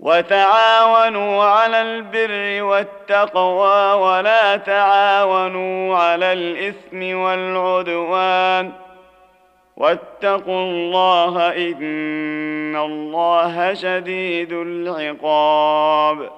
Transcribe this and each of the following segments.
وتعاونوا على البر والتقوى ولا تعاونوا على الإثم والعدوان. واتقوا الله إن الله شديد العقاب.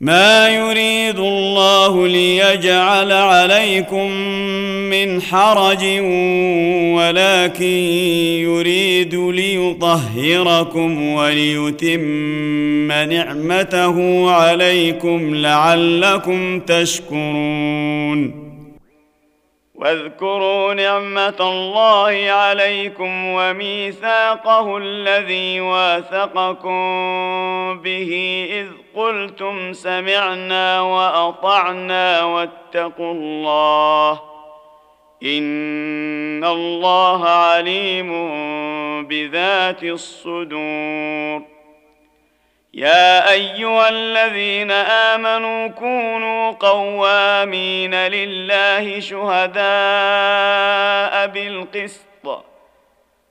ما يريد الله ليجعل عليكم من حرج ولكن يريد ليطهركم وليتم نعمته عليكم لعلكم تشكرون. واذكروا نعمة الله عليكم وميثاقه الذي واثقكم به إذ قلتم سمعنا وأطعنا واتقوا الله إن الله عليم بذات الصدور. يا أيها الذين آمنوا كونوا قوامين لله شهداء بالقسط.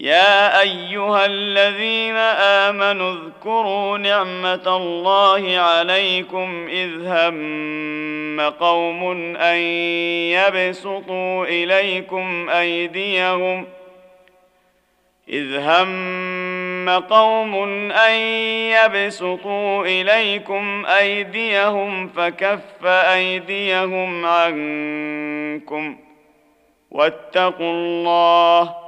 يا أيها الذين آمنوا اذكروا نعمة الله عليكم إذ هم قوم أن يبسطوا إليكم أيديهم إذ هم قوم أن يبسطوا إليكم أيديهم فكف أيديهم عنكم واتقوا الله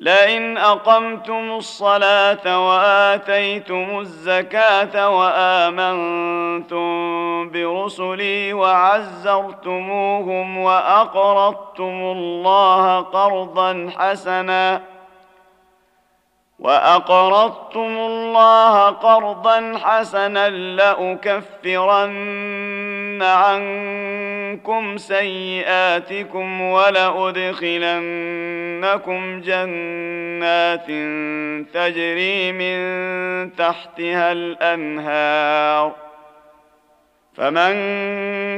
لئن أقمتم الصلاة وآتيتم الزكاة وآمنتم برسلي وعزرتموهم وأقرضتم الله قرضا حسنا وأقرضتم الله قرضا حسنا لأكفرن عنكم سيئاتكم ولادخلنكم جنات تجري من تحتها الانهار فمن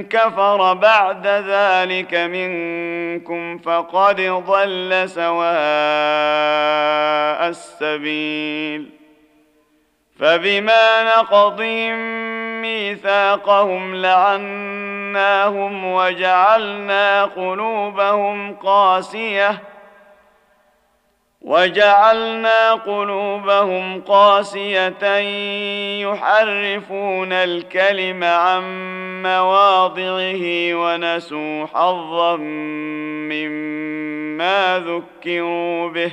كفر بعد ذلك منكم فقد ضل سواء السبيل فبما نقضهم ميثاقهم لعناهم وجعلنا قلوبهم قاسية وجعلنا قلوبهم قاسية يحرفون الكلم عن مواضعه ونسوا حظا مما ذكروا به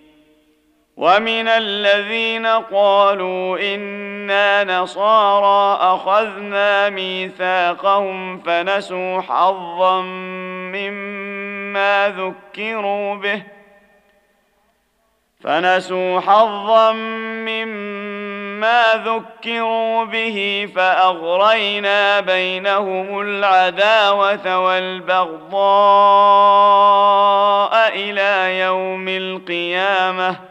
ومن الذين قالوا إنا نصارى أخذنا ميثاقهم فنسوا حظا مما ذكروا به فنسوا حظا مما ذكروا به فأغرينا بينهم العداوة والبغضاء إلى يوم القيامة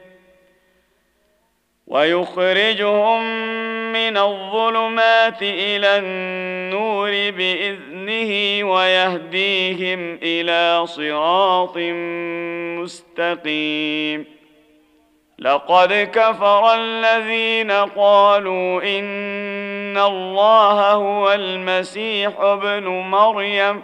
ويخرجهم من الظلمات إلى النور بإذنه ويهديهم إلى صراط مستقيم. لقد كفر الذين قالوا إن الله هو المسيح ابن مريم.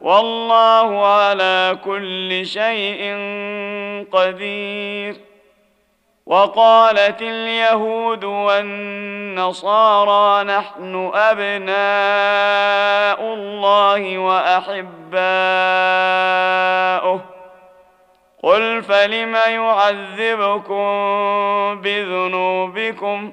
والله على كل شيء قدير. وقالت اليهود والنصارى نحن أبناء الله وأحباؤه. قل فلم يعذبكم بذنوبكم؟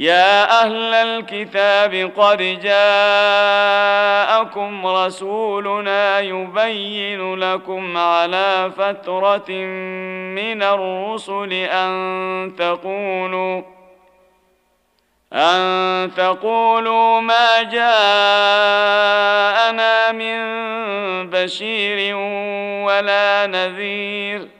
يا أهل الكتاب قد جاءكم رسولنا يبين لكم على فترة من الرسل أن تقولوا أن تقولوا ما جاءنا من بشير ولا نذير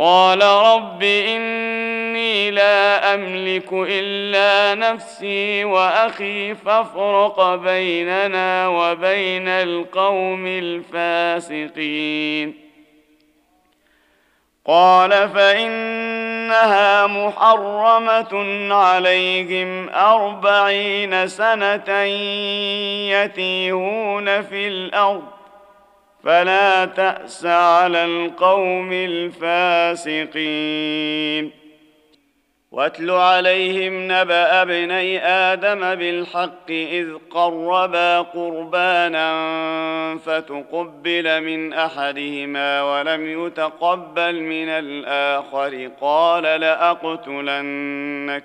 قال رب إني لا أملك إلا نفسي وأخي فافرق بيننا وبين القوم الفاسقين. قال فإنها محرمة عليهم أربعين سنة يتيهون في الأرض فلا تأس على القوم الفاسقين. واتل عليهم نبأ ابني آدم بالحق إذ قربا قربانا فتقبل من أحدهما ولم يتقبل من الآخر. قال لأقتلنك.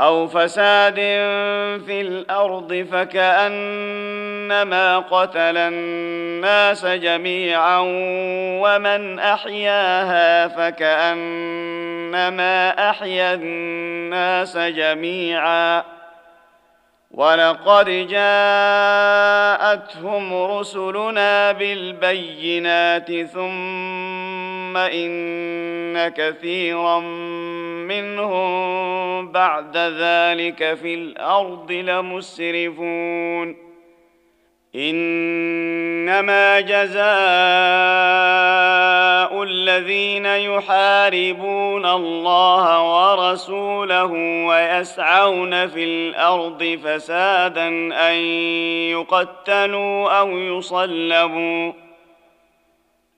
أو فساد في الأرض فكأنما قتل الناس جميعا ومن أحياها فكأنما أحيا الناس جميعا. ولقد جاءتهم رسلنا بالبينات ثم ان كثيرا منهم بعد ذلك في الأرض لمسرفون انما جزاء الذين يحاربون الله ورسوله ويسعون في الأرض فسادا ان يقتلوا أو يصلبوا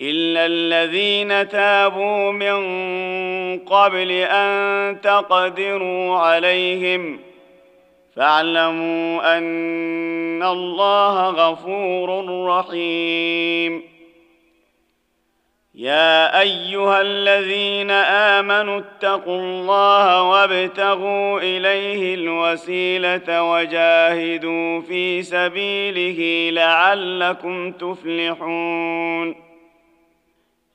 الا الذين تابوا من قبل ان تقدروا عليهم فاعلموا ان الله غفور رحيم. يا ايها الذين امنوا اتقوا الله وابتغوا اليه الوسيله وجاهدوا في سبيله لعلكم تفلحون.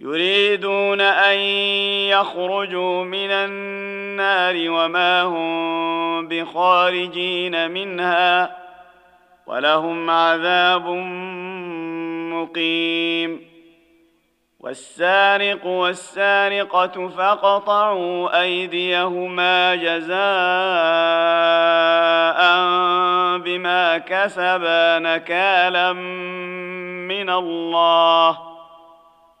يريدون أن يخرجوا من النار وما هم بخارجين منها ولهم عذاب مقيم. والسارق والسارقة فاقطعوا أيديهما جزاء بما كسبا نكالا من الله.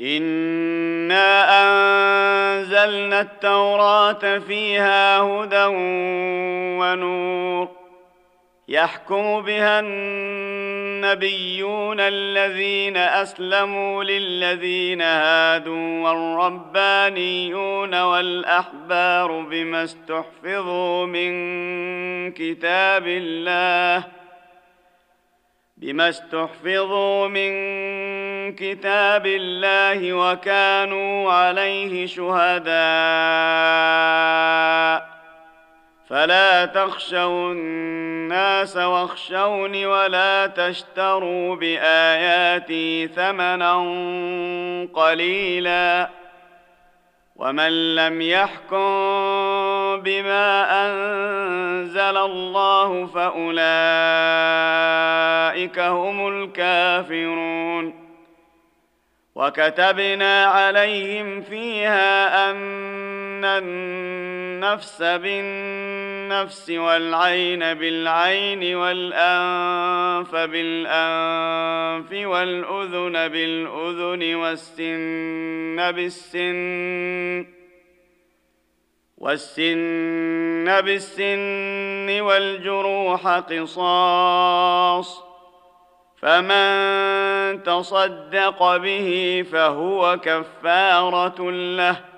انا انزلنا التوراه فيها هدى ونور يحكم بها النبيون الذين اسلموا للذين هادوا والربانيون والاحبار بما استحفظوا من كتاب الله بما استحفظوا من كتاب الله وكانوا عليه شهداء. فلا تخشوا الناس واخشوني ولا تشتروا بآياتي ثمنا قليلا. ومن لم يحكم بما أنزل الله فأولئك هم الكافرون. وكتبنا عليهم فيها أن النفس بالنفس والعين بالعين والأنف بالأنف والأذن بالأذن والسن بالسن والسن بالسن والجروح قصاص فمن تصدق به فهو كفارة له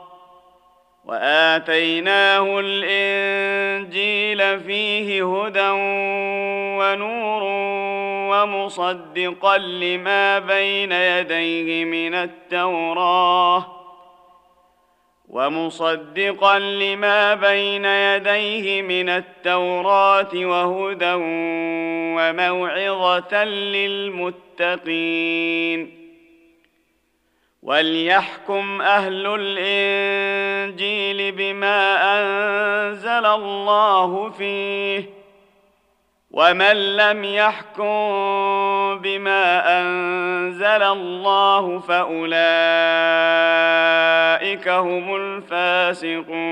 وآتيناه الإنجيل فيه هدى ونور ومصدقا لما بين يديه من التوراة ومصدقا لما بين يديه من التوراة وهدى وموعظة للمتقين وليحكم أهل الإنجيل بما أنزل الله فيه ومن لم يحكم بما أنزل الله فأولئك هم الفاسقون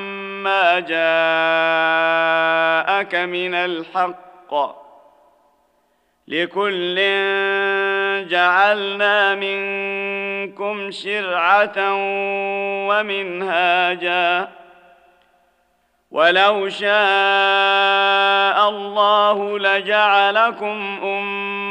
جاءك من الحق لكل جعلنا منكم شرعه ومنهاجا ولو شاء الله لجعلكم امه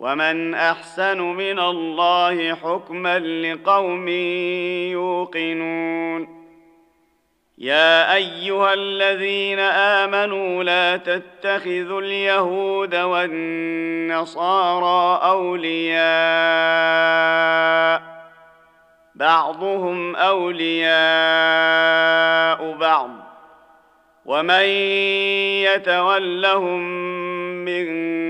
ومن احسن من الله حكما لقوم يوقنون يا ايها الذين امنوا لا تتخذوا اليهود والنصارى اولياء بعضهم اولياء بعض ومن يتولهم منكم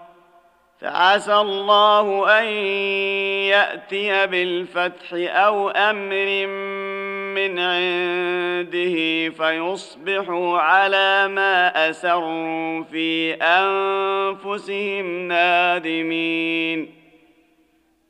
فعسى الله أن يأتي بالفتح أو أمر من عنده فيصبحوا على ما أسروا في أنفسهم نادمين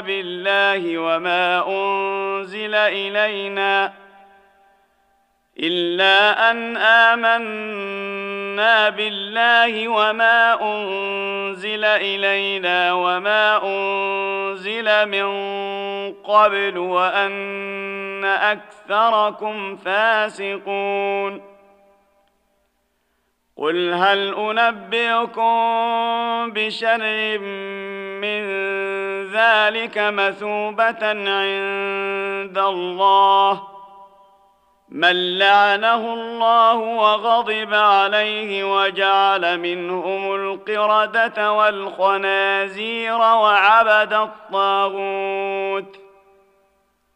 بالله وما أنزل إلينا إلا أن آمنا بالله وما أنزل إلينا وما أنزل من قبل وأن أكثركم فاسقون قل هل أنبئكم بشر من ذلك مثوبة عند الله. من لعنه الله وغضب عليه وجعل منهم القردة والخنازير وعبد الطاغوت.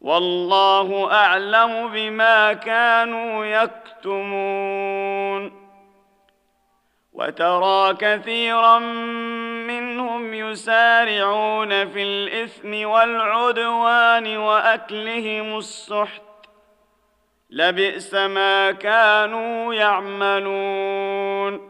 والله أعلم بما كانوا يكتمون. وترى كثيرا منهم يسارعون في الإثم والعدوان وأكلهم السحت. لبئس ما كانوا يعملون.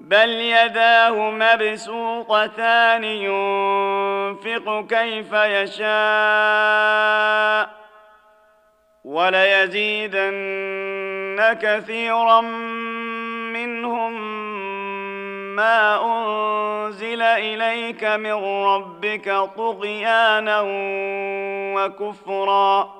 بل يداه مبسوطتان ينفق كيف يشاء وليزيدن كثيرا منهم ما انزل اليك من ربك طغيانا وكفرا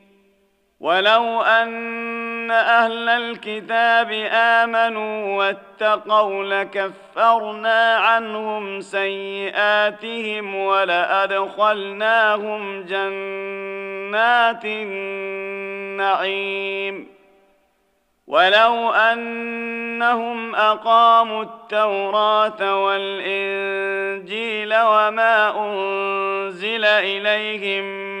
ولو ان أهل الكتاب امنوا واتقوا لكفرنا عنهم سيئاتهم ولادخلناهم جنات النعيم ولو انهم اقاموا التوراه والانجيل وما انزل اليهم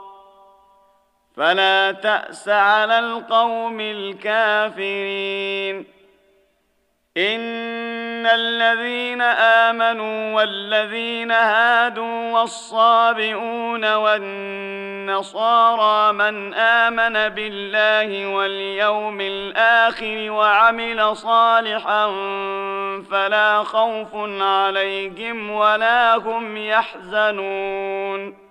فلا تأس على القوم الكافرين. إن الذين آمنوا والذين هادوا والصابئون والنصارى من آمن بالله واليوم الآخر وعمل صالحا فلا خوف عليهم ولا هم يحزنون.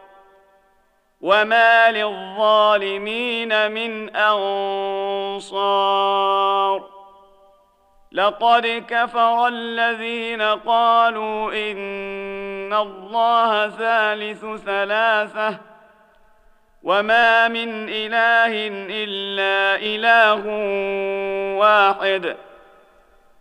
وما للظالمين من انصار لقد كفر الذين قالوا ان الله ثالث ثلاثة وما من اله الا اله واحد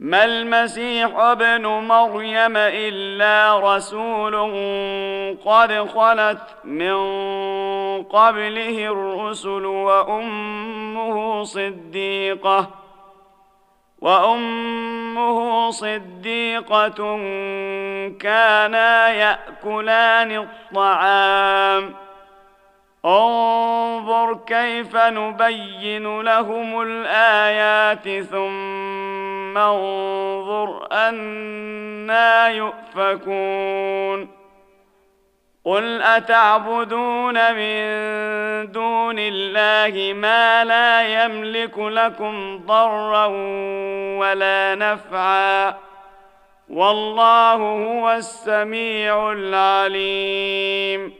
ما المسيح ابن مريم إلا رسول قد خلت من قبله الرسل وأمه صديقة وأمه صديقة كانا يأكلان الطعام. انظر كيف نبين لهم الآيات ثم انظر أنا يؤفكون قل اتعبدون من دون الله ما لا يملك لكم ضرا ولا نفعا والله هو السميع العليم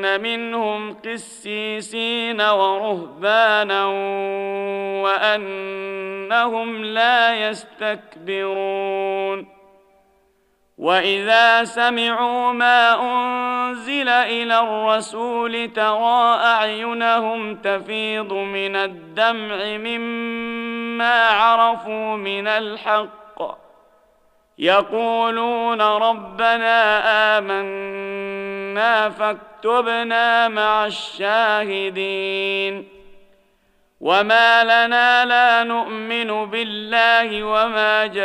إن منهم قسيسين ورهبانا وأنهم لا يستكبرون. وإذا سمعوا ما أنزل إلى الرسول ترى أعينهم تفيض من الدمع مما عرفوا من الحق. يقولون ربنا آمنا منا فاكتبنا مع الشاهدين. وما لنا لا نؤمن بالله وما جاءنا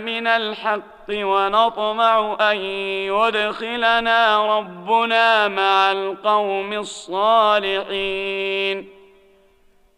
من الحق ونطمع أن يدخلنا ربنا مع القوم الصالحين.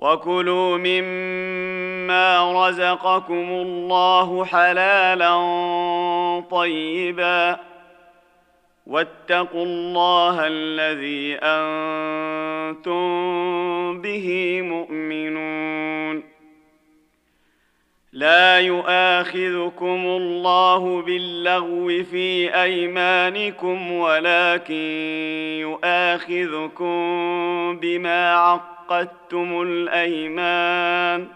وكلوا مما رزقكم الله حلالا طيبا واتقوا الله الذي أنتم به مؤمنون لا يؤاخذكم الله باللغو في ايمانكم ولكن يؤاخذكم بما عقدتم الايمان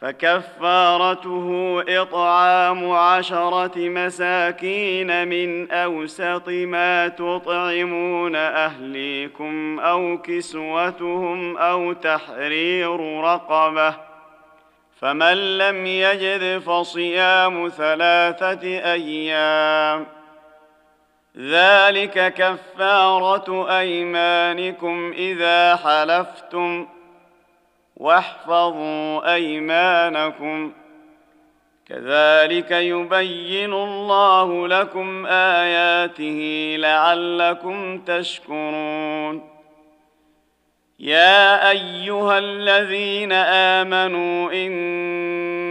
فكفارته اطعام عشره مساكين من اوسط ما تطعمون اهليكم أو كسوتهم أو تحرير رقبه فمن لم يجد فصيام ثلاثة أيام ذلك كفارة أيمانكم إذا حلفتم واحفظوا أيمانكم. كذلك يبين الله لكم آياته لعلكم تشكرون. يا أيها الذين آمنوا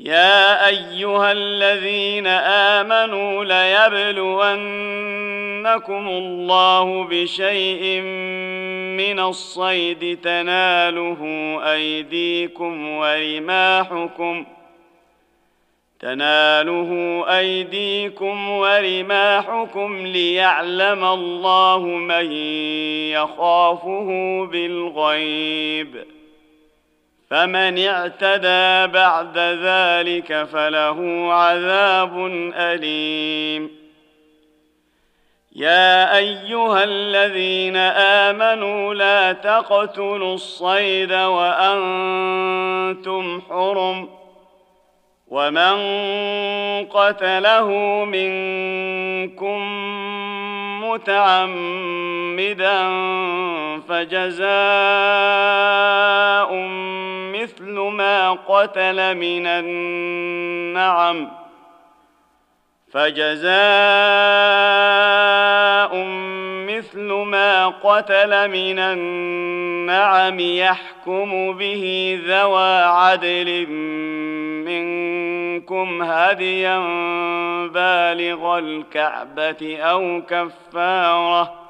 يا أيها الذين آمنوا ليبلونكم الله بشيء من الصيد تناله أيديكم ورماحكم تناله أيديكم ورماحكم ليعلم الله من يخافه بالغيب فمن اعتدى بعد ذلك فله عذاب أليم. يا أيها الذين آمنوا لا تقتلوا الصيد وأنتم حرم ومن قتله منكم متعمدا فجزاء مثل ما قتل من النعم فجزاء مثل ما قتل من النعم يحكم به ذوى عدل منكم هديا بالغ الكعبة أو كفارة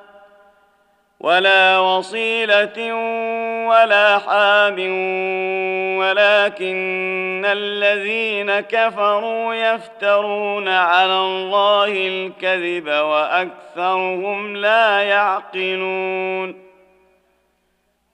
ولا وصيلة ولا حام ولكن الذين كفروا يفترون على الله الكذب وأكثرهم لا يعقلون.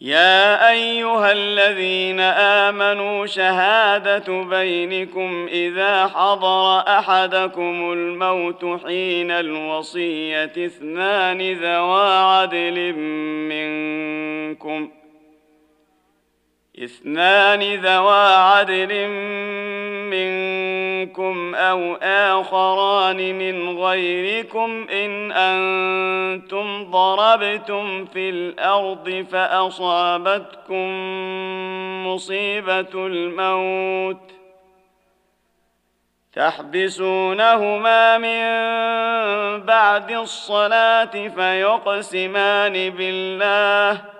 يا أيها الذين آمنوا شهادة بينكم إذا حضر أحدكم الموت حين الوصية اثنان ذوا عدل منكم اثنان ذوا عدل منكم أو آخران من غيركم إن أنتم ضربتم في الأرض فأصابتكم مصيبة الموت تحبسونهما من بعد الصلاة فيقسمان بالله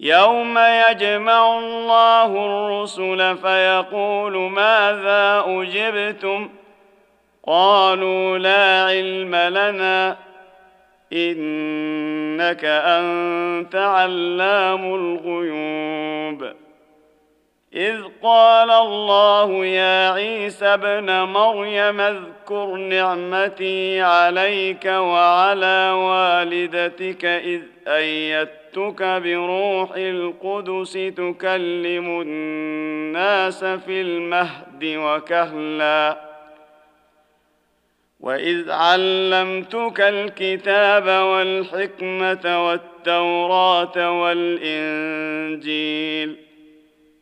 يوم يجمع الله الرسل فيقول ماذا اجبتم قالوا لا علم لنا انك انت علام الغيوب اذ قال الله يا عيسى ابن مريم اذكر نعمتي عليك وعلى والدتك اذ ايدتك بروح القدس تكلم الناس في المهد وكهلا. وإذ علمتك الكتاب والحكمة والتوراة والإنجيل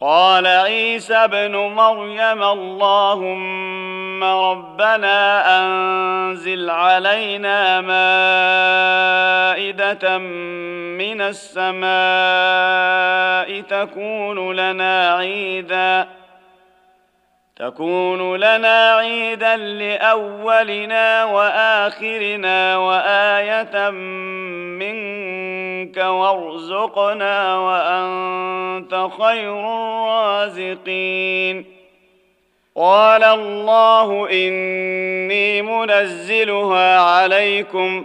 قال عيسى ابن مريم اللهم ربنا أنزل علينا مائدة من السماء تكون لنا عيدا تكون لنا عيدا لأولنا وآخرنا وآية منك وارزقنا وأنت خير الرازقين. قال الله إني منزلها عليكم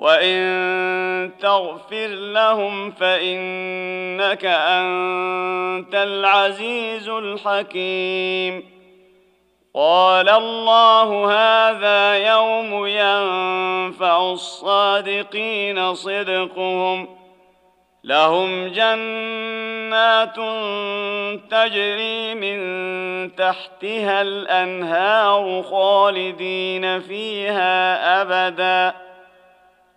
وان تغفر لهم فانك انت العزيز الحكيم قال الله هذا يوم ينفع الصادقين صدقهم لهم جنات تجري من تحتها الانهار خالدين فيها ابدا